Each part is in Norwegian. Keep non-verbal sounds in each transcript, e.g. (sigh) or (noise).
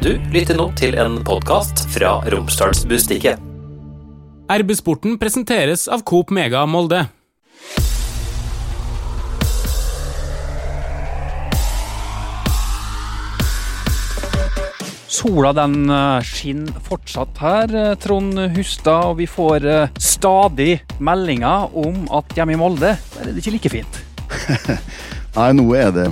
Du lytter nå til en podkast fra Romsdalsbustiket. RB-sporten presenteres av Coop Mega Molde. Sola den eh, skinner fortsatt her, eh, Trond Hustad, og vi får eh, stadig meldinger om at hjemme i Molde der er det ikke like fint. (laughs) Nei, nå er det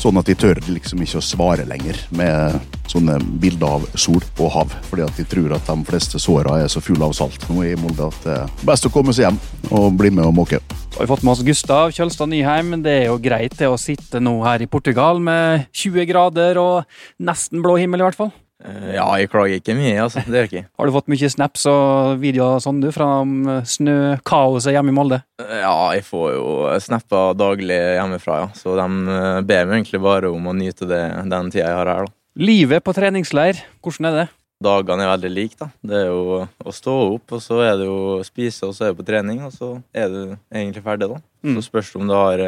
sånn at de tør liksom ikke å svare lenger med sånne bilder av sol og hav. Fordi at de tror at de fleste såra er så fulle av salt nå i Molde at det er best å komme seg hjem og bli med og måke. Så har vi fått med oss Gustav Kjølstad Nyheim. Det er jo greit det å sitte nå her i Portugal med 20 grader og nesten blå himmel, i hvert fall. Eh, Ja, jeg klager ikke mye, altså. Det gjør jeg ikke. (laughs) Har du fått mye snaps og videoer sånn du fra eh, snøkaoset hjemme i Molde? Eh, Ja, jeg får jo snapper daglig hjemmefra, ja. Så de eh, ber meg egentlig bare om å nyte det, den tida jeg har her, da. Livet på treningsleir, hvordan er det? Dagene er veldig like, da. Det er jo å stå opp, og så er det jo å spise, og så er det på trening, og så er du egentlig ferdig, da. Mm. Så spørs det om du har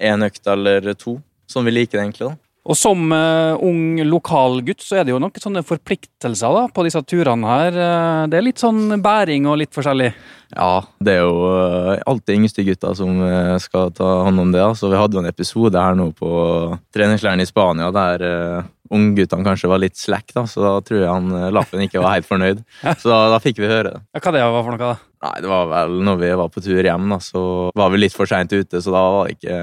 én økt eller to. Sånn vi liker det egentlig, da. Og som uh, ung lokalgutt så er det jo noen sånne forpliktelser da, på disse turene her. Eh, det er litt sånn bæring og litt forskjellig. Ja, det er jo uh, alltid yngste gutta som uh, skal ta hånd om det. Så vi hadde jo en episode her nå på treningsleiren i Spania der ungguttene kanskje var litt slack, da, så da tror jeg han eh, Lappen ikke var helt fornøyd. (laughs) Så da, da fikk vi høre det. Ja, hva det var for noe, da? Nei, det var vel når vi var på tur hjem, da, så var vi litt for seint ute, så da var det ikke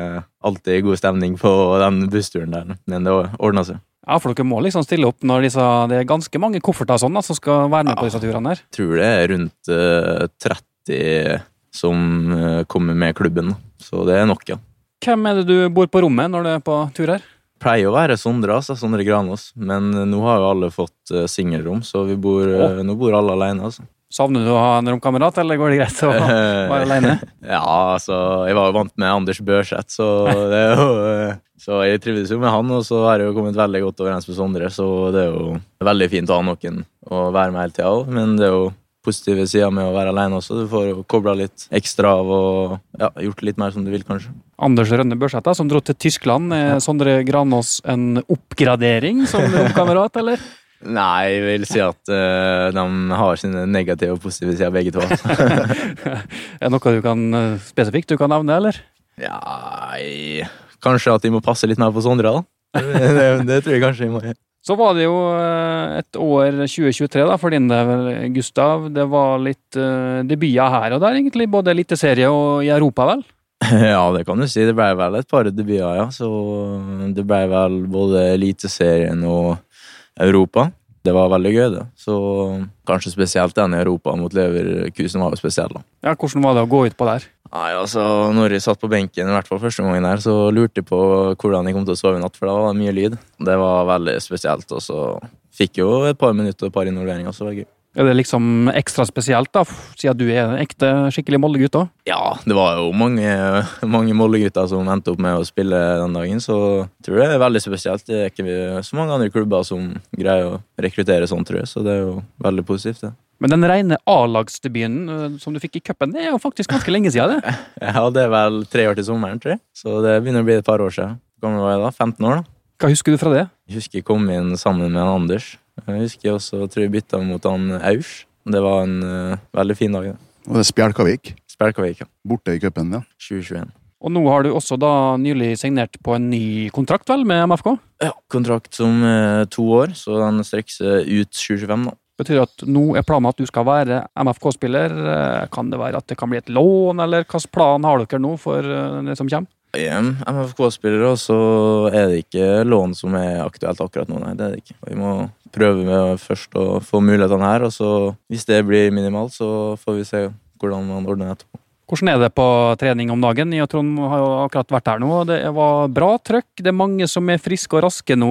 alltid god stemning på den bussturen der. Men det ordna seg. Ja, for dere må liksom stille opp når disse, det er ganske mange kofferter sånn da, som skal være med på disse turene her. tror det er rundt uh, 30 som uh, kommer med klubben, da. så det er nok, ja. Hvem er det du bor på rommet når du er på tur her? Pleier å være Sondre, altså, Sondre Granås, men nå har jo alle fått uh, singelrom, så vi bor, oh. nå bor alle alene. Altså. Savner du å ha en romkamerat, eller går det greit å (laughs) være alene? (laughs) ja, altså, jeg var jo vant med Anders Børseth, så det er jo eh, Så jeg trivdes jo med han, og så har jeg jo kommet veldig godt overens med Sondre, så det er jo veldig fint å ha noen å være med hele tida òg, men det er jo positive sider med å være alene også. Du får kobla litt ekstra av og ja, gjort litt mer som du vil, kanskje. Anders Rønne Børseth, som dro til Tyskland. Er Sondre Granås en oppgradering som (laughs) romkamerat, eller? Nei, jeg vil si at uh, de har sine negative og positive sider, begge to. (laughs) er det noe du kan eh, spesifikt du kan nevne, eller? ja, jeg, kanskje at de må passe litt mer på Sondre, da. Det, (laughs) det, det tror jeg kanskje jeg må gjøre. Så var det jo eh, et år 2023 da, for din del, Gustav. Det var litt uh, debuter her og der, egentlig. Både Eliteserie og i Europa, vel? (laughs) Ja, det kan du si. Det ble vel et par debuter, ja. Så det ble vel både Eliteserien og Europa. Det var veldig gøy, det. Så kanskje spesielt den i Europa mot Leverkusen var jo spesiell, da. Ja, Hvordan var det å gå ut på der? Nei, altså, når jeg satt på benken, i hvert fall første gangen her, så lurte jeg på hvordan jeg kom til å sove i natt, for da var det mye lyd. Det var veldig spesielt, og så fikk jeg jo et par minutter og et par involveringer, så det var gøy. Er det liksom ekstra spesielt, da, siden du er en ekte, skikkelig Molde-gutt òg? Ja, det var jo mange, mange Molde-gutter som endte opp med å spille den dagen, så jeg tror det er veldig spesielt. Det er ikke så mange andre klubber som greier å rekruttere sånn, tror jeg, så det er jo veldig positivt. det. Men den rene A-lagsdebuten eh, som du fikk i cupen, det er jo faktisk ganske lenge siden, det. (laughs) Ja, det er vel tre år til sommeren, tror jeg, så det begynner å bli et par år siden. Hvor gammel var jeg da? 15 år, da. Hva husker du fra det? Jeg husker jeg kom inn sammen med Anders. Jeg husker også tror jeg bytta mot han Aus. Det var en uh, veldig fin dag. det. Og det er Spjelkavik, Spjelkavik, ja. borte i cupen, ja. 2021. Og nå har du også da nylig signert på en ny kontrakt, vel, med MFK? Ja, kontrakt som eh, to år, så den strekker seg ut 2025, da. Betyr det at nå er planen at du skal være MFK-spiller? Eh, Kan det være at det kan bli et lån, eller hvilken plan har dere nå for eh, det som kommer? EM, MFK-spillere, så er det ikke lån som er aktuelt akkurat nå. Nei, det er det ikke. Vi må prøve med først å få mulighetene her, og så hvis det blir minimalt, så får vi se hvordan man ordner etterpå. Hvordan er det på trening om dagen? Jeg og Trond har jo akkurat vært her nå, det var bra trøkk. Det er mange som er friske og raske nå.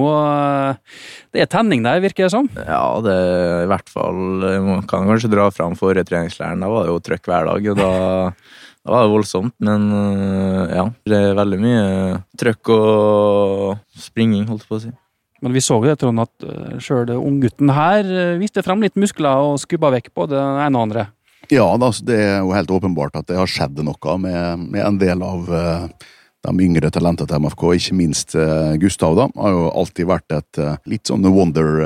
Det er tenning der, virker det som. Ja, det er i hvert fall Man kan kanskje dra fram forrige treningsleiren. Da var det jo trøkk hver dag, og da, (laughs) da var det voldsomt. Men øh, ja, det er veldig mye trøkk og springing, holdt jeg på å si. Men vi så jo det, Trond, at sjøl unggutten her eh, viste frem litt muskler og skubba vekk både det ene og andre. Ja, det er jo helt åpenbart at det har skjedd noe med, med en del av eh, de yngre talentene til MFK, ikke minst eh, Gustav, da, har jo alltid vært et eh, litt sånn wonder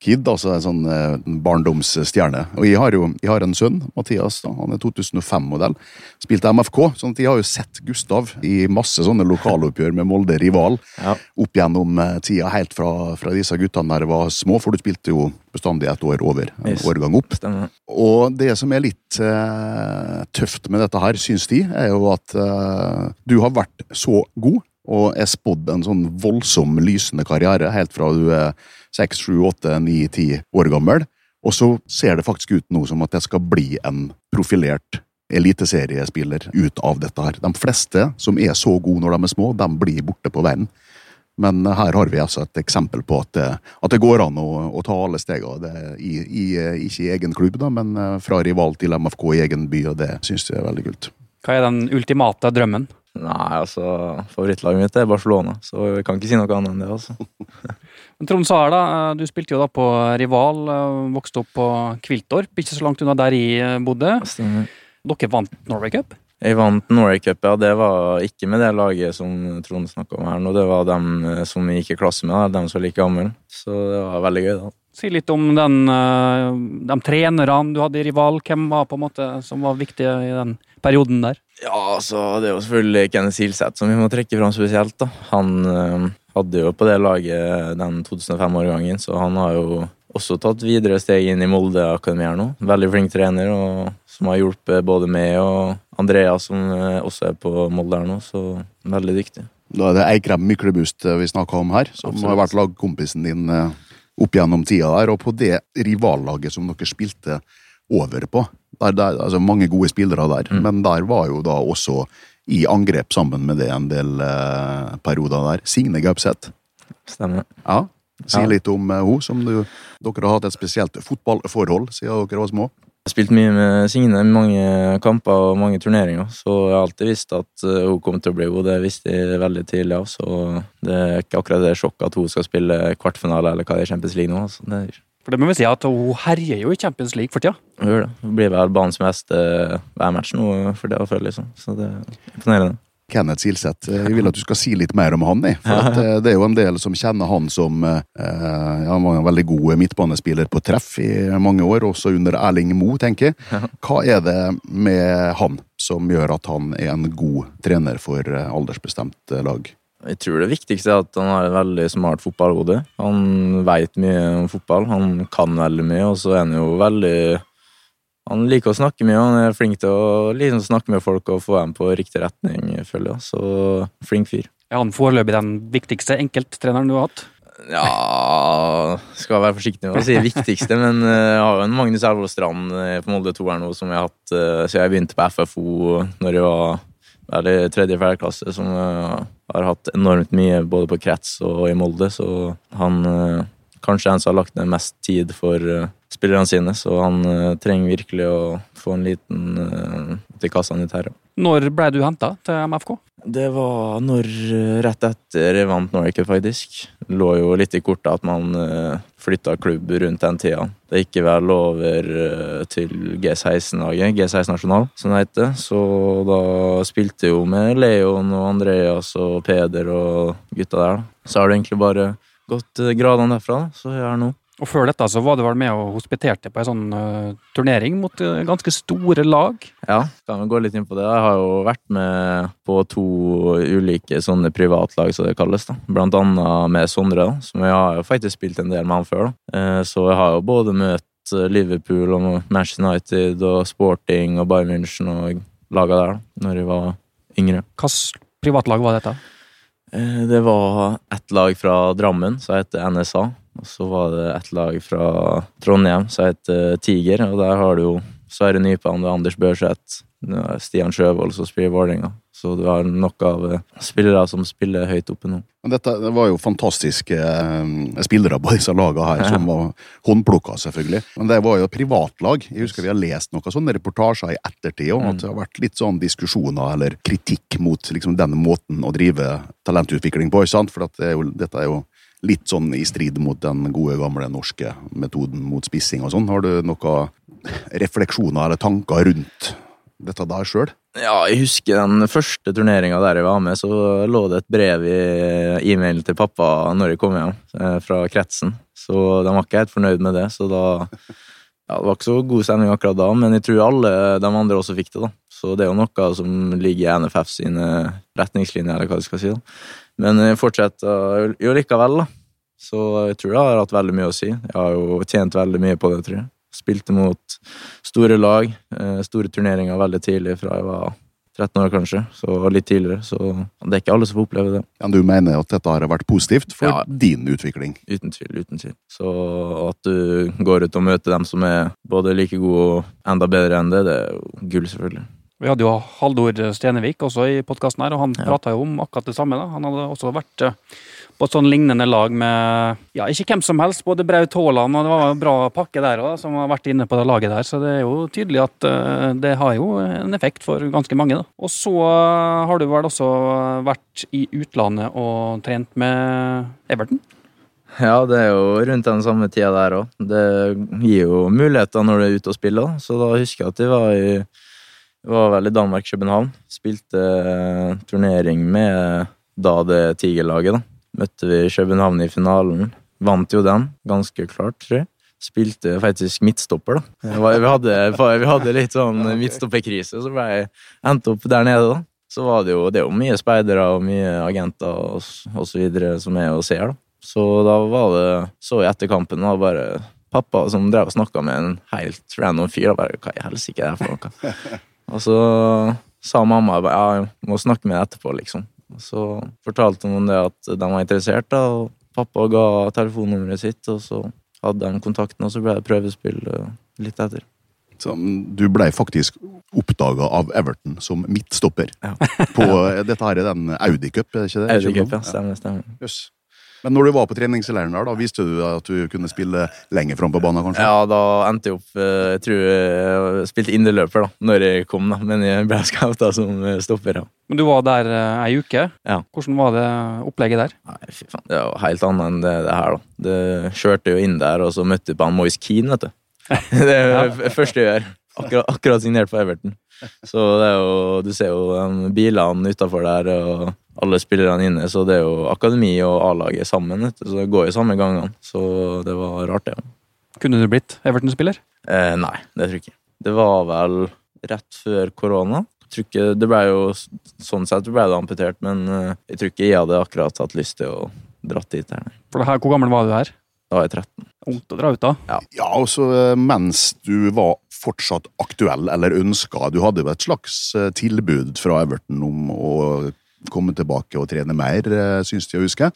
kid, altså en sånn eh, barndomsstjerne. Og jeg har jo jeg har en sønn, Mathias, da, han er 2005-modell. Spilte MFK, sånn at jeg har jo sett Gustav i masse sånne lokaloppgjør med Molde rival Ja. opp gjennom eh, tida, helt fra, fra disse guttene der var små, for du spilte jo bestandig et år over, en Yes. årgang opp. Stemmer. Og det som er litt eh, tøft med dette her, syns de, er jo at eh, du har vært så god og er spådd en sånn voldsom lysende karriere helt fra du er seks, sju, åtte, ni, ti år gammel. Og så ser det faktisk ut nå som at det skal bli en profilert eliteseriespiller ut av dette her. De fleste som er så gode når de er små, de blir borte på veien. Men her har vi altså et eksempel på at at det går an å, å ta alle stegene. Ikke i egen klubb, da, men eh, fra rival til MFK i egen by, og det syns jeg er veldig kult. Hva er den ultimate drømmen? Nei, altså, favorittlaget mitt er Barcelona, så jeg kan ikke si noe annet enn det. altså. (laughs) Men Trond Saer, eh, du spilte jo da på rival, eh, vokste opp på Kviltorp, ikke så langt unna der jeg eh, bodde. Stemmer. Dere vant Norway Cup. Jeg vant Norway Cup, ja. Det var ikke med det laget som Trond snakka om her nå. Det var dem som vi gikk i klasse med, dem som var like gamle. Så det var veldig gøy, da. Si litt om den, de trenerne du hadde i rival. Hvem var på en måte som var viktige i den perioden der? Ja, altså, det er jo selvfølgelig Kenneth Silseth som vi må trekke fram spesielt, da. Han øh, hadde jo på det laget den 2005-årgangen, så han har jo også tatt videre steg inn i Molde akademi her nå. Veldig flink trener, og som har hjulpet både meg og Andrea, som eh, også er på Molde her nå, så veldig dyktig. Da er det Eikrem Myklebust eh, vi snakker om her, som Absolutt. har vært lagkompisen din opp gjennom tida der. Og på det rivallaget som dere spilte over på, der, der, altså mange gode spillere der, Mm. men der var jo da også i angrep sammen med det en del eh, perioder der. Signe Gaupseth. Stemmer. Ja. Si litt om eh, henne, som du, dere har hatt et spesielt fotballforhold siden dere var små. Jeg har spilt mye med Signe, mange kamper og mange turneringer, så jeg har alltid visst at eh, hun kom til å bli god. Det visste jeg veldig tidlig av, så det er ikke akkurat det sjokket at hun skal spille kvartfinale eller hva det er i Champions League nå. Så Det er, For det må vi si at Hun herjer jo i Champions League for tida. hun gjør det. Hun blir vel banens meste hver match nå for det å føle, liksom. Så det er imponerende. Kenneth Silseth. Eh, Jeg vil at du skal si litt mer om han. For at, eh, det er jo en del som kjenner han som eh, ja, Han var en veldig god midtbanespiller på treff i mange år, også under Erling Moe, tenker jeg. Hva er det med han som gjør at han er en god trener for eh, aldersbestemt eh, lag? Jeg tror det viktigste er at han har et veldig smart fotballhode. Han veit mye om fotball, han kan veldig mye, og så er han jo veldig Han liker å snakke mye, og han er flink til å liksom snakke med folk og få dem på riktig retning, føler jeg. Så flink fyr. Er han foreløpig den viktigste enkelttreneren du har hatt? Ja Skal være forsiktig med å si viktigste, men eh, jeg har jo en Magnus Elvold Strand eh, på Molde 2 her nå, som jeg har hatt eh, siden jeg begynte på FFO når jeg var i tredje-fjerde klasse, som har hatt enormt mye både på krets og i Molde, så han eh, kanskje en som har lagt ned mest tid for eh, spillerne sine, så han eh, trenger virkelig å få en liten til kassa nytt her. Når ble du henta til MFK? Det var når eh, rett etter jeg vant Norway Cup, faktisk. Lå jo litt i kortet at man uh, flytta klubb rundt den tida. Det gikk vel over eh, til G16-laget, G16 Nasjonal, som det heter. Så da spilte jo med Leon og Andreas og Peder og gutta der. Så har det egentlig bare gått eh, gradene derfra, så jeg er nå. Og før dette så var du vel med og hospiterte på en sånn uh, turnering mot eh, ganske store lag. Ja, kan vi gå litt inn på det. Jeg har jo vært med på to ulike sånne privatlag, som det kalles. da. Blant annet med Sondre, da, som jeg har jo faktisk spilt en del med han før. da. Uh, Så jeg har jo både møtt Liverpool og Manchester United og Sporting og Bayern München og laga der da når jeg var yngre. Hvilket privatlag var dette? Det var ett lag fra Drammen som heter NSA. Og så var det et lag fra Trondheim som heter Tiger. Og der har du jo Sverre Nypan Anders Børseth. Stian Sjøvold som spiller Vålerenga. Så du har nok av eh, spillere som spiller høyt oppe nå. Men dette det var jo fantastiske eh, spillere på disse lagene her, som (laughs) var håndplukka, selvfølgelig. Men det var jo privatlag. Jeg husker vi har lest noen sånne reportasjer i ettertid om at det har vært litt sånn diskusjoner eller kritikk mot liksom, denne måten å drive talentutvikling på. ikke sant? For at det er jo, dette er jo litt sånn i strid mot den gode, gamle norske metoden mot spissing og sånn. Har du noen refleksjoner eller tanker rundt dette der sjøl? Ja, jeg husker den første turneringa der jeg var med, så lå det et brev i e-mailen til pappa når jeg kom hjem eh, fra kretsen. Så de var ikke helt fornøyd med det, så da ja, Det var ikke så god stemning akkurat da, men jeg tror alle de andre også fikk det, da. Så det er jo noe som ligger i NFF sine retningslinjer, eller hva jeg skal si. da. Men jeg fortsetter jo likevel, da. Så jeg tror det har hatt veldig mye å si. Jeg har jo tjent veldig mye på det, tror jeg. Spilte mot store lag, eh, store turneringer veldig tidlig, fra jeg var 13 år kanskje, så litt tidligere. Så det er ikke alle som får oppleve det. Ja, du mener at dette har vært positivt for Ja. din utvikling? Uten tvil. uten tvil. Så at du går ut og møter dem som er både like gode og enda bedre enn det, det er jo gull, selvfølgelig. Vi hadde jo Haldor Stenevik også i podkasten her, og han Ja. prata jo om akkurat det samme. da. Han hadde også vært eh, på et sånn lignende lag med ja, ikke hvem som helst, både Braut Haaland, og det var en bra pakke der òg, som har vært inne på det laget der. Så det er jo tydelig at eh, det har jo en effekt for ganske mange, da. Og så eh, har du vel også vært i utlandet og trent med Everton? Ja, det er jo rundt den samme tida der òg. Det gir jo muligheter når du er ute og spiller. Så da husker jeg at jeg var i var vel i Danmark-København. Spilte eh, turnering med da det Tigerlaget, da. Møtte vi København i finalen. Vant jo den, ganske klart, tror jeg. Spilte faktisk midtstopper, da. Vi hadde, vi hadde litt sånn midtstopperkrise, så ble jeg endt opp der nede, da. Så var det jo, det er jo mye speidere og mye agenter og, og så videre som er og ser, da. Så da var det Så jeg etter kampen, da bare pappa som drev og snakka med en helt random fyr. Da bare Hva i helsike er det for noe? Og så sa mamma ja, jeg må snakke med deg etterpå, liksom. Og så fortalte hun det at de var interessert, da, og pappa ga telefonnummeret sitt, og så hadde de kontakten, og så ble det prøvespill eh, litt etter. Så du ble faktisk oppdaga av Everton som midtstopper. Ja. På, Dette her er den Audi Cup, er det ikke det? Audi Cup, ja. Stemmer, stemmer. Jøss. Men når du var på treningsleiren der, da viste du at du kunne spille lenger fram på banen, kanskje? Ja, da endte jeg opp eh, Jeg tror jeg spilte indreløper da når jeg kom, da. Men jeg ble (laughs) skauta som eh, stopper, ja. Men du var der eh, ei uke. Ja. Hvordan var det opplegget der? Nei, fy faen. Det var helt annet enn det, det her, da. Det kjørte jo inn der, og så møtte jeg på han Moise Keane, vet du. (laughs) det er det første jeg gjør. Akkurat, akkurat signert på Everton. Så det er jo Du ser jo bilene utafor der, og alle spillerne inne, så det er jo akademi og A-laget sammen. Så det går jo samme gangene. Så det var rart, det. Kunne du blitt Everton-spiller? Eh, nei, det tror jeg ikke. Det var vel rett før korona. Det ble jo sånn sett ble det amputert, men eh, jeg tror ikke jeg hadde akkurat hatt lyst til å dratt dit her. For det her, Hvor gammel var du her? Da var jeg 13. Ungt å dra ut, da. Ja, og så eh, mens du var fortsatt aktuell eller ønska Du hadde jo et slags eh, tilbud fra Everton om å komme tilbake og trene mer, synes syns de å huske.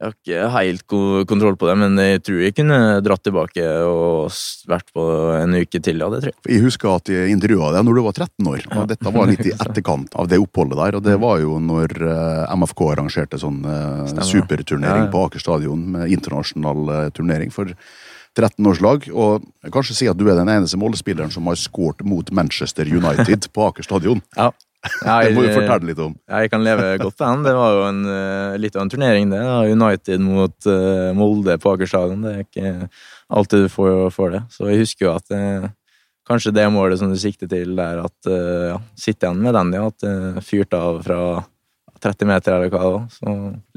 Jeg har ikke helt kontroll på det, men jeg tror jeg kunne dratt tilbake og vært på en uke til, ja, det tror jeg. Jeg husker at jeg intervjua deg når du var 13 år. og Dette var litt i etterkant av det oppholdet der. og Det var jo når eh, MFK arrangerte sånn eh, superturnering Ja, ja. på Aker stadion med internasjonal eh, turnering for 13-årslag. Og jeg kan kanskje si at du er den eneste målspilleren som har skåret mot Manchester United (laughs) på Aker stadion. Ja. Det må du fortelle litt om. Ja, jeg kan leve godt på den. Det var jo en, eh, litt av en turnering, det. da. United mot uh, Molde på Aker stadion. Det er ikke alltid du får, får det. Så jeg husker jo at uh, kanskje det målet som du sikter til der, at uh, ja, sitter igjen med den, ja. At det fyrte av fra 30 meter hva det var. Så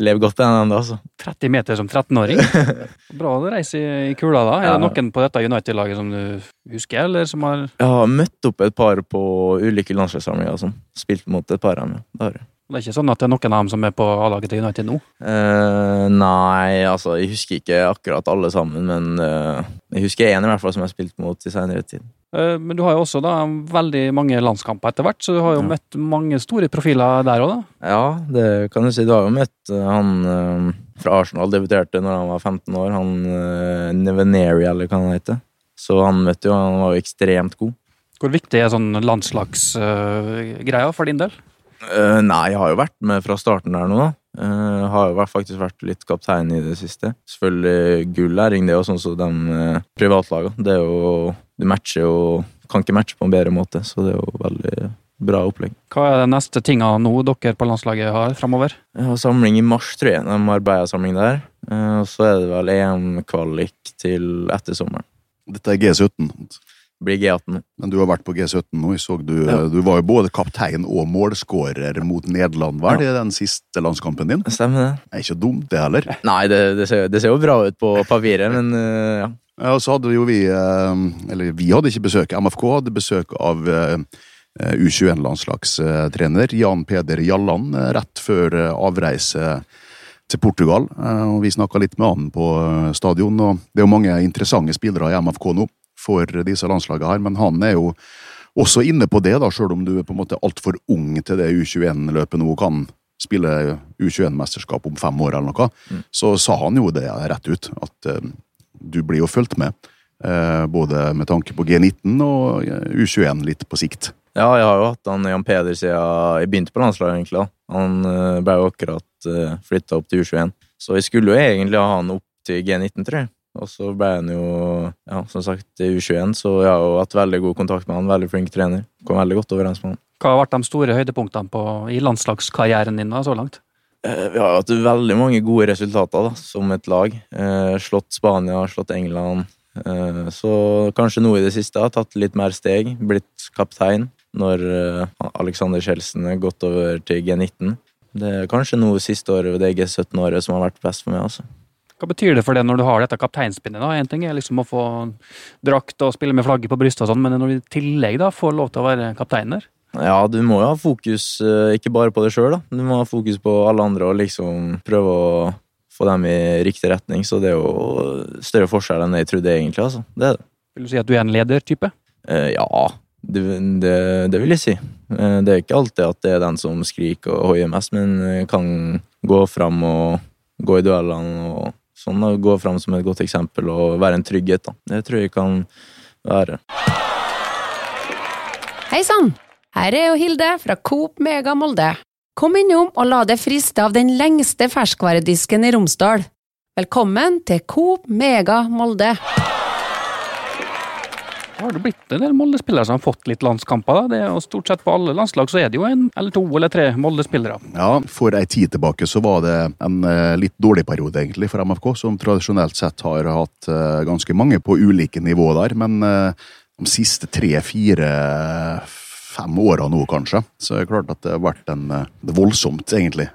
lev godt den ennå, altså. 30 meter som 13-åring. (laughs) Bra å reise i kula, da. Er Ja. det noen på dette United-laget som du husker, eller som har Jeg har møtt opp et par på ulike landslagssamlinger og sånn. Spilt mot et par av dem. ja. Det har jeg. Det er ikke sånn at det er noen av dem som er på A-laget til United nå? Uh, nei, altså, jeg husker ikke akkurat alle sammen, men uh, jeg husker en i hvert fall som jeg har spilt mot i senere tid. Eh, Men du har jo også da veldig mange landskamper etter hvert, så du har jo Ja. møtt mange store profiler der òg, da. Ja, det kan du si. Du har jo møtt eh, han eh, fra Arsenal, debuterte når han var 15 år. Han Neveneri, eller hva han heter. Så han møtte jo, han var jo ekstremt god. Hvor viktig er sånn landslagsgreia for din del? Nei, jeg har jo vært med fra starten der nå, da. Eh, har jo faktisk vært litt kaptein i det siste. Selvfølgelig gull læring, det er jo sånn som de uh, privatlagene. Det er jo Du matcher jo Kan ikke matche på en bedre måte, så det er jo veldig bra opplegg. Hva er det neste tinga nå dere på landslaget har framover? Jeg har samling i mars, tror jeg. De arbeider samling der. Uh, Og så er det vel EM-kvalik til etter sommeren. Dette er G17. Blir G18. Men du har vært på G17 nå. Jeg så du, Ja. du var jo både kaptein og målskårer mot Nederland, var det den siste landskampen din? Stemmer det? Det er ikke dumt, det heller. Nei, det, det, ser, det ser jo bra ut på papiret, men eh, ja. Ja, og så hadde jo vi eh, Eller vi hadde ikke besøk. MFK hadde besøk av eh, U21-landslagstrener Jan Peder Jalland rett før avreise til Portugal. Og vi snakka litt med han på stadion, og det er jo mange interessante spillere i MFK nå for disse landslagene her, men han er jo også inne på det, da, sjøl om du er på en måte altfor ung til det U21-løpet nå kan spille U21-mesterskap om fem år eller noe, så sa han jo det rett ut, at eh, du blir jo fulgt med. eh, Både med tanke på G19 og eh, U21 litt på sikt. Ja, jeg har jo hatt han Jan Peder siden jeg begynte på landslaget, egentlig. da. Han ble jo akkurat flytta opp til U21. Så jeg skulle jo egentlig ha han opp til G19, tror jeg. Og så ble han jo, ja, som sagt, i U21, så jeg har jo hatt veldig god kontakt med han. Veldig flink trener. Kom veldig godt overens med han. Hva har vært de store høydepunktene på, i landslagskarrieren din da, så langt? Eh, Vi har hatt veldig mange gode resultater da, som et lag. Eh, slått Spania, slått England. Eh, så kanskje nå i det siste har tatt litt mer steg. Blitt kaptein når Alexander Kjeldsen er gått over til G19. Det er kanskje nå siste året ved det G17-året som har vært best for meg. altså. Hva betyr det for det når du har dette kapteinspinnet? da? En ting er liksom å få drakt og spille med flagget på brystet, og sånn, men når du i tillegg da får lov til å være kaptein der? Ja, du må jo ha fokus eh, ikke bare på deg sjøl, du må ha fokus på alle andre og liksom prøve å få dem i riktig retning. Så det er jo større forskjell enn jeg trodde egentlig, altså. Det er det. Vil du si at du er en ledertype? Eh, ja, det, det, det vil jeg si. Eh, det er ikke alltid at det er den som skriker og hoier mest, men kan gå fram og gå i duellene og sånn. å gå fram som et godt eksempel og være en trygghet. da. Det tror jeg kan være. Hei sann! Her er jo Hilde fra Coop Mega Molde. Kom innom og la deg friste av den lengste ferskvaredisken i Romsdal. Velkommen til Coop Mega Molde. Har det blitt en del Molde-spillere som har fått litt landskamper? da? Er og Stort sett på alle landslag så er det jo en eller to eller tre Molde-spillere. Ja, For ei tid tilbake så var det en eh, litt dårlig periode egentlig for MFK, som tradisjonelt sett har hatt eh, ganske mange på ulike nivå der. Men eh, de siste tre, fire, fem åra nå, kanskje, så er det klart at det har vært en, voldsomt, egentlig,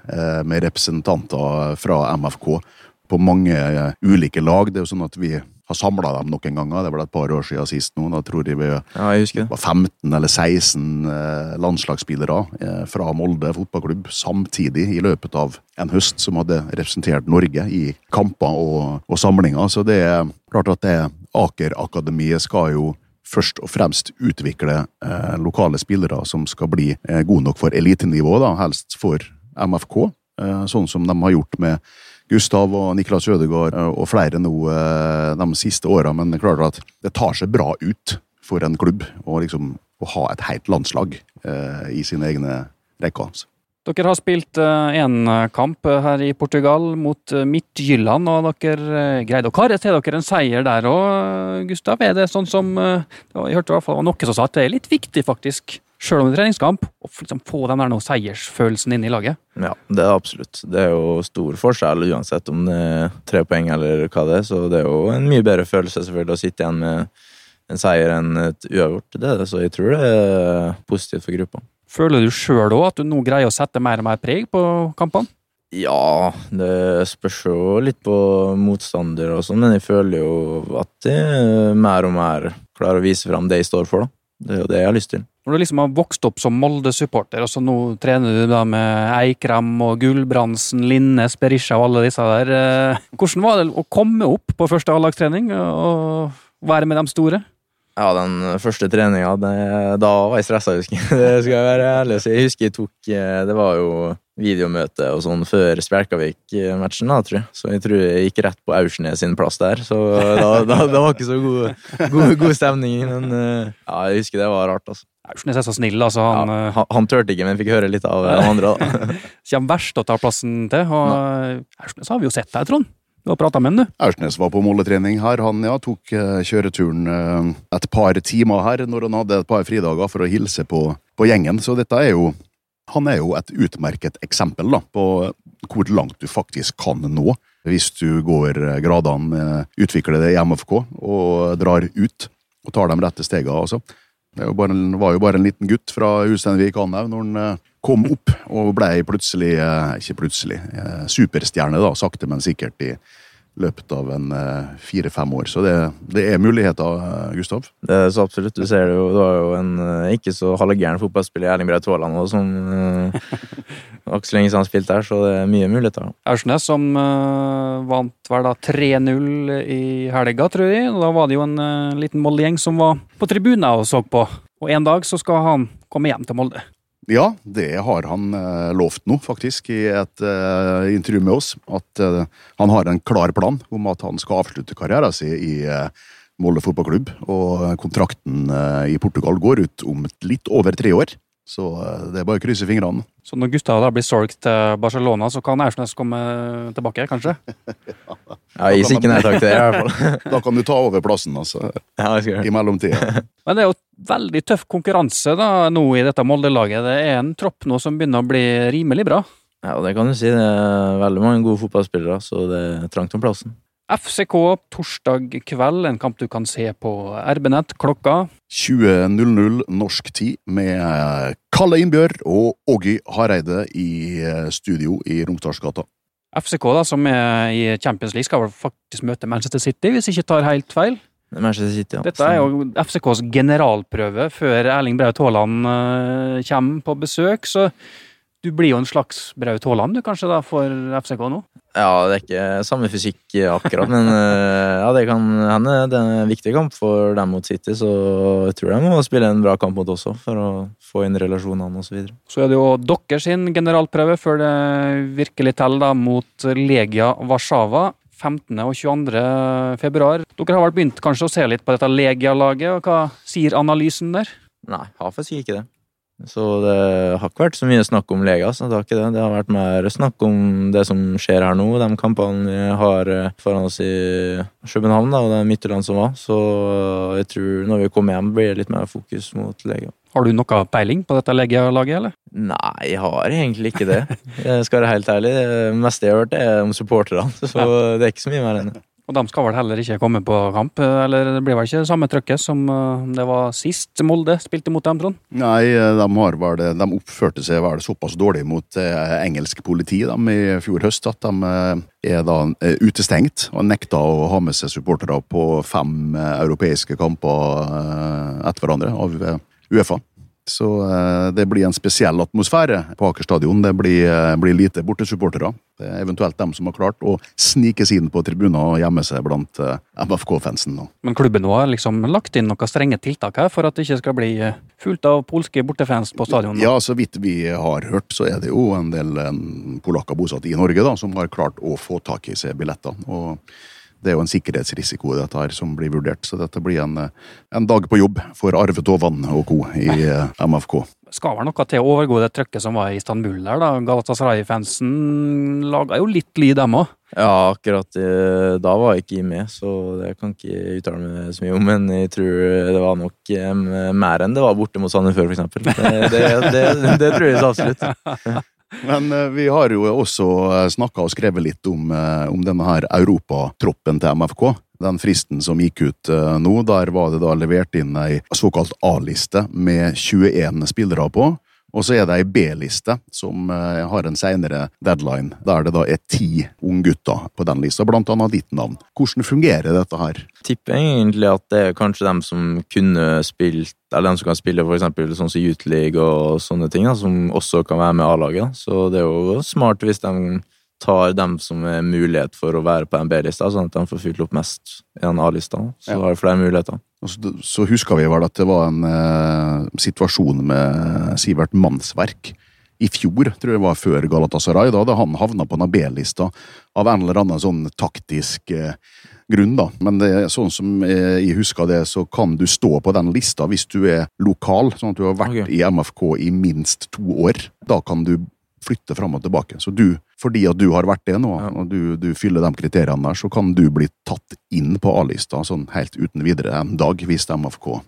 med representanter fra MFK på mange ulike lag. Det er jo sånn at vi har samla dem noen ganger. Det var et par år siden sist nå. Da tror jeg vi Ja, jeg var 15 eller 16 eh, landslagsspillere eh, fra Molde fotballklubb samtidig i løpet av en høst som hadde representert Norge i kamper og, og samlinger. Så det er klart at det Aker-akademiet skal jo først og fremst utvikle eh, lokale spillere som skal bli eh, gode nok for elitenivå, da, helst for MFK. Eh, sånn som de har gjort med Gustav og Niklas Ødegaard eh, og flere nå eh, de siste åra. Men det er klart at det tar seg bra ut for en klubb å liksom ha et helt landslag eh, i sine egne rekker. altså. Dere har spilt én kamp eh, her i Portugal mot Midtjylland, og dere greide å karre til dere en seier der òg, Gustav. Er det sånn som Jeg hørte i hvert fall det var noen som sa at det er litt viktig, faktisk, sjøl om det er treningskamp, å liksom få den der seiersfølelsen inn i laget? Ja, det er absolutt. Det er jo stor forskjell uansett om det er tre poeng eller hva det er. Så det er jo en mye bedre følelse selvfølgelig å sitte igjen med en seier enn et uavgjort. Det er det, så jeg tror det er positivt for gruppa. Føler du sjøl òg at du nå greier å sette mer og mer preg på kampene? Ja, det spørs jo litt på motstander og sånn, men jeg føler jo at jeg mer og mer klarer å vise fram det jeg står for, da. Det er jo det jeg har lyst til. Når du liksom har vokst opp som Molde-supporter, og så nå trener du da med Eikrem og Gulbrandsen, Linnes, Berisha og alle disse der. eh, Hvordan var det å komme opp på første A-lagstrening og være med de store? Ja, den første treninga, da var jeg stressa, husker jeg. (laughs) Det skal jeg være ærlig og si. Jeg husker jeg tok eh, Det var jo videomøte og sånn før Spjelkavik-matchen, da, tror jeg. Så jeg tror jeg gikk rett på Aursnes sin plass der. Så da, da, det var ikke så god, god, god stemning. Men eh, ja, jeg husker det var rart, altså. Aursnes er så snill, altså. Han Ja, ja. han, han turte ikke, men fikk høre litt av de andre, da. (laughs) (laughs) kommer verst å ta plassen til. Og Aursnes har vi jo sett deg, Trond. Du har prata med han, du. Aursnes var på Molde-trening her. Han ja, tok eh, kjøreturen eh, et par timer her når han hadde et par fridager for å hilse på, på gjengen. Så dette er jo Han er jo et utmerket eksempel da, på hvor langt du faktisk kan nå. Hvis du går gradene, utvikler det i MFK og drar ut. og tar de rette stegene. Altså. Det var jo bare en liten gutt fra Ulsteinvik Anhaug når han eh, kom opp og ble plutselig, eh, ikke plutselig, eh, superstjerne, da, sakte, men sikkert i løpet av en eh, fire-fem år. Så det, det er muligheter, eh, Gustav. Det er så absolutt. Du ser det jo, du har jo en eh, ikke så halvgæren fotballspiller i Erling Braut Haaland og som uh, var ikke så lenge siden han spilte her, så det er mye muligheter. Aursnes som eh, vant vel da 3-0 i helga, tror jeg. Og da var det jo en eh, liten Molde-gjeng som var på tribunen og så på. Og en dag så skal han komme hjem til Molde. Ja, det har han eh, lovt nå, faktisk, i et eh, intervju med oss. At eh, han har en klar plan om at han skal avslutte karrieren sin i eh, Molde fotballklubb. Og kontrakten eh, i Portugal går ut om litt over tre år. Så eh, det er bare å krysse fingrene. Så når Gustav da blir solgt til Barcelona, så kan Aursnes komme tilbake, kanskje? (laughs) Ja, sier ikke nei takk til det, i hvert fall. (laughs) Da kan du ta over plassen, altså, Ja, det skal jeg. i mellomtida. (laughs) Men det er jo veldig tøff konkurranse da nå i dette Molde-laget. Det er en tropp nå som begynner å bli rimelig bra. Ja, det kan du si. Det er veldig mange gode fotballspillere, så det er trangt om plassen. FCK torsdag kveld, en kamp du kan se på RB-nett klokka 20.00 norsk tid med eh, Kalle Innbjørg og Ågi Hareide i eh, studio i Romsdalsgata. FCK, da, som er i Champions League, skal vel faktisk møte Manchester City, hvis jeg ikke tar helt feil. Manchester City, ja. Dette er jo FCKs generalprøve før Erling Braut Haaland eh, kommer på besøk, så du blir jo en slags Braut Haaland du kanskje da for FCK nå? Ja, det er ikke samme fysikk akkurat, men eh, ja, det kan hende. Det er en viktig kamp for dem mot City, så jeg tror de må spille en bra kamp mot også, for å få inn relasjonene osv. Så så er det jo deres generalprøve før det virkelig teller da mot Legia Warszawa. 15. og 22. februar. Dere har vel begynt kanskje å se litt på dette Legia-laget, og hva sier analysen der? Nei, Hafes sier ikke det. Så det har ikke vært så mye snakk om Lega. Så det har ikke det. Det har vært mer snakk om det som skjer her nå, de kampene vi har eh, foran oss i København da, og det Midtjylland som var. Så jeg tror når vi kommer hjem, blir det litt mer fokus mot Lega. Har du noe peiling på dette Legia-laget, eller? Nei, jeg har egentlig ikke det. Jeg skal være helt ærlig. Det meste jeg har hørt, er om supporterne, (laughs) så det er ikke så mye mer enn det. Og de skal vel heller ikke komme på kamp, eller det blir vel ikke samme trøkket som eh, det var sist Molde spilte mot dem, Trond? Nei, de, har vel de oppførte seg vel såpass dårlig mot eh, engelsk politi de, i fjor høst at de eh, er da eh, utestengt og nekta å ha med seg supportere på fem eh, europeiske kamper eh, etter hverandre av eh, Uefa. Så eh, det blir en spesiell atmosfære på Aker stadion. Det blir, eh, blir lite bortesupportere. Er eventuelt dem som har klart å snike seg inn på tribuner og gjemme seg blant eh, MFK-fansen. Men klubben nå har liksom lagt inn noen strenge tiltak her for at det ikke skal bli fullt av polske bortefans på stadion. Ja, så vidt vi har hørt, så er det jo en del polakker bosatt i Norge da, som har klart å få tak i seg billetter. Og det er jo en sikkerhetsrisiko dette her som blir vurdert, så dette blir en, eh, en dag på jobb for Arve Tovan og co. i eh, MFK. Skal vel noe til å overgå det trøkket som var i Istanbul der, da. Galatasaray-fansen laga jo litt lyd, dem òg. Ja, akkurat eh, da var jeg ikke med, så det kan ikke uttale meg så mye om. Men jeg tror det var nok mer enn det var borte mot Sandefjord, for eksempel. Det, det, det, det tror jeg så absolutt. (laughs) Men eh, vi har jo også snakka og skrevet litt om, eh, om denne her europatroppen til MFK. Den fristen som gikk ut eh, nå, der var det da levert inn ei såkalt A-liste med 21 spillere på. Og så er det ei B-liste som eh, har en seinere deadline, der det da er ti unggutter på den lista, blant annet ditt navn. Hvordan fungerer dette her? tipper egentlig at det er kanskje dem som kunne spilt Eller dem som kan spille for eksempel sånn som Youth League og sånne ting, da, som også kan være med A-laget. Så det er jo smart hvis de tar dem som er mulighet for å være på en B-lista, sånn at de får fylt opp mest i den A-lista. Så Ja. har de flere muligheter. Så, huska vi vel at det var en eh, situasjon med Sivert Mannsverk i fjor, tror jeg det var før Galatasaray. Da hadde han havna på en B-lista av en eller annen sånn taktisk eh, grunn, da. Men det er sånn som eh, jeg husker det, så kan du stå på den lista hvis du er lokal, sånn at du har vært okay. i MFK i minst to år. Da kan du flytte fram og tilbake. Så du, fordi at du har vært det nå, Ja. og du, du fyller de kriteriene der, så kan du bli tatt inn på A-lista sånn helt uten videre en dag, hvis MFK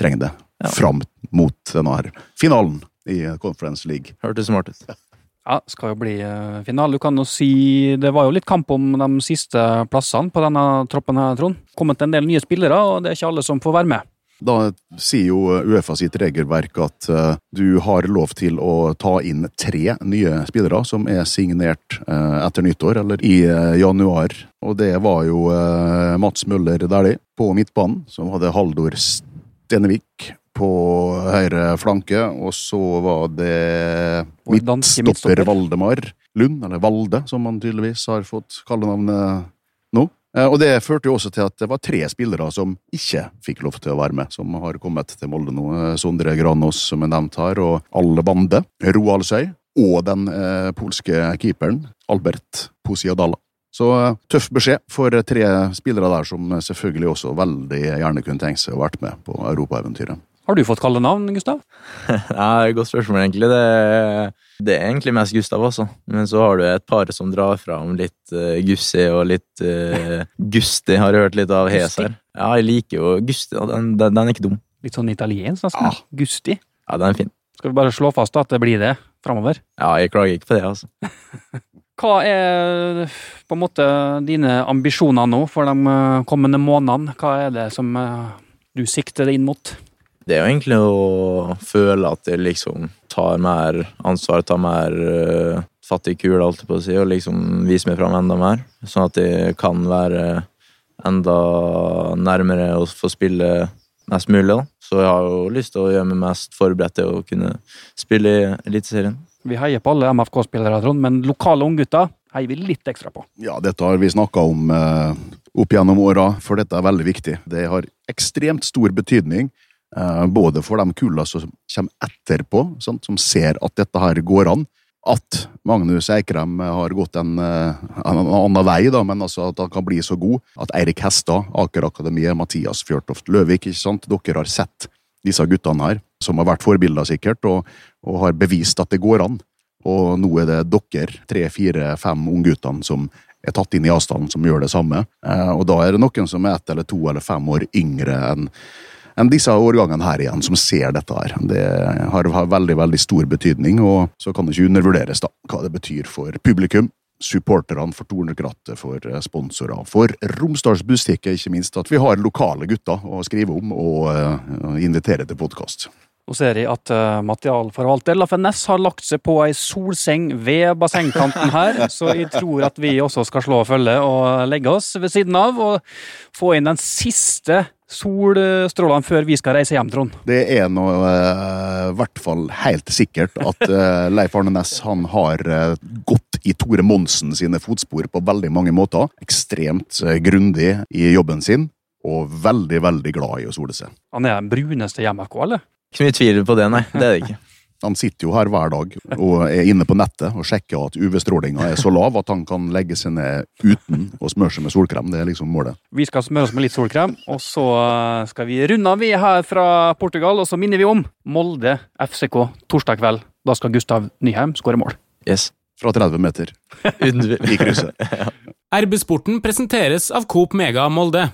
trenger det. Ja. Fram mot denne her finalen i Conference League. Hørtes smart ut. Ja, skal jo bli eh, finale. Du kan jo si Det var jo litt kamp om de siste plassene på denne troppen her, Trond. Kommet en del nye spillere, og det er ikke alle som får være med. Da sier jo Uefa sitt regelverk at eh, du har lov til å ta inn tre nye spillere som er signert eh, etter nyttår, eller i eh, januar. Og det var jo Mats Møller Dæhlie på midtbanen, som hadde Haldor Stenevik på høyre flanke, og så var det midtstopper. Valdemar Lund, eller Valde, som han tydeligvis har fått kallenavnet nå. Eh, Og det førte jo også til at det var tre spillere som ikke fikk lov til å være med, som har kommet til Molde nå. Eh, Sondre Granås, som er nevnt her, og Alle Bande, Roald Søy, og den eh, polske keeperen Albert Posiadala. Så eh, tøff beskjed for tre spillere der som selvfølgelig også veldig gjerne kunne tenkt seg å vært med på europaeventyret. Har du fått kallenavn, Gustav? (laughs) ja, Godt spørsmål, egentlig. Det, det er egentlig mest Gustav, altså. Men så har du et par som drar fram litt uh, Gussi og litt uh, (laughs) Gusti. Har jeg hørt litt av Hes her. Ja, jeg liker jo Gusti. og Den, den, den er ikke dum. Litt sånn italiensk, nesten. Ja. Gusti. Ja, den er fin. Skal vi bare slå fast at det blir det framover? Ja, jeg klager ikke på det, altså. (laughs) Hva er på en måte dine ambisjoner nå for de eh, kommende månedene? Hva er det som eh, du sikter inn mot? Det er jo egentlig å føle at jeg liksom tar mer ansvar, tar mer uh, fattig kul, alt holdt jeg på å si, og liksom viser meg fram enda mer. Sånn at jeg kan være enda nærmere å få spille mest mulig. da. Så jeg har jo lyst til å gjøre meg mest forberedt til å kunne spille i Eliteserien. Vi heier på alle MFK-spillere, Trond, men lokale unggutter heier vi litt ekstra på. Ja, dette har vi snakka om eh, opp gjennom åra, for dette er veldig viktig. Det har ekstremt stor betydning, eh, både for de kulla som kommer etterpå, sant, som ser at dette her går an. At Magnus Eikrem har gått en, eh, en annen vei, da, men altså at han kan bli så god. At Eirik Hestad, Aker Akademiet, Mathias Fjørtoft Løvik, ikke sant? dere har sett disse guttene her, som har vært forbilder sikkert, og, og har bevist at det går an. Og nå er det dere, tre, fire, fem ungguttene, som er tatt inn i avstanden, som gjør det samme. Eh, og da er det noen som er ett eller to eller fem år yngre enn disse årgangene her igjen, som ser dette her. Det har, har veldig, veldig stor betydning, og så kan det ikke undervurderes da, hva det betyr for publikum. Supporterne for Tornekrattet, for eh, sponsorer, for Romsdalsbustikket, ikke minst. At vi har lokale gutter å skrive om og uh, invitere til podkast. Nå ser jeg at uh, materialforvalter Laffen Næss har lagt seg på ei solseng ved bassengkanten her, (laughs) så jeg tror at vi også skal slå og følge og legge oss ved siden av og få inn den siste solstrålene før vi skal reise hjem, Trond. Det er nå eh, i hvert fall helt sikkert at eh, (laughs) Leif Arne Næss han har eh, gått i Tore Monsen sine fotspor på veldig mange måter. Ekstremt eh, grundig i jobben sin, og veldig, veldig glad i å sole seg. Han er den bruneste i MFK, eller? Ikke mye tvil på det, nei. Det er det ikke. (laughs) Han sitter jo her hver dag og er inne på nettet og sjekker at UV-strålinga er så lav at han kan legge seg ned uten å smøre seg med solkrem. Det er liksom målet. Vi skal smøre oss med litt solkrem, og så eh, skal vi runde av vi her fra Portugal. Og så minner vi om Molde FCK torsdag kveld. Da skal Gustav Nyheim skåre mål. Yes. Fra 30 meter i krysset. (laughs) RB-sporten presenteres av Coop Mega Molde.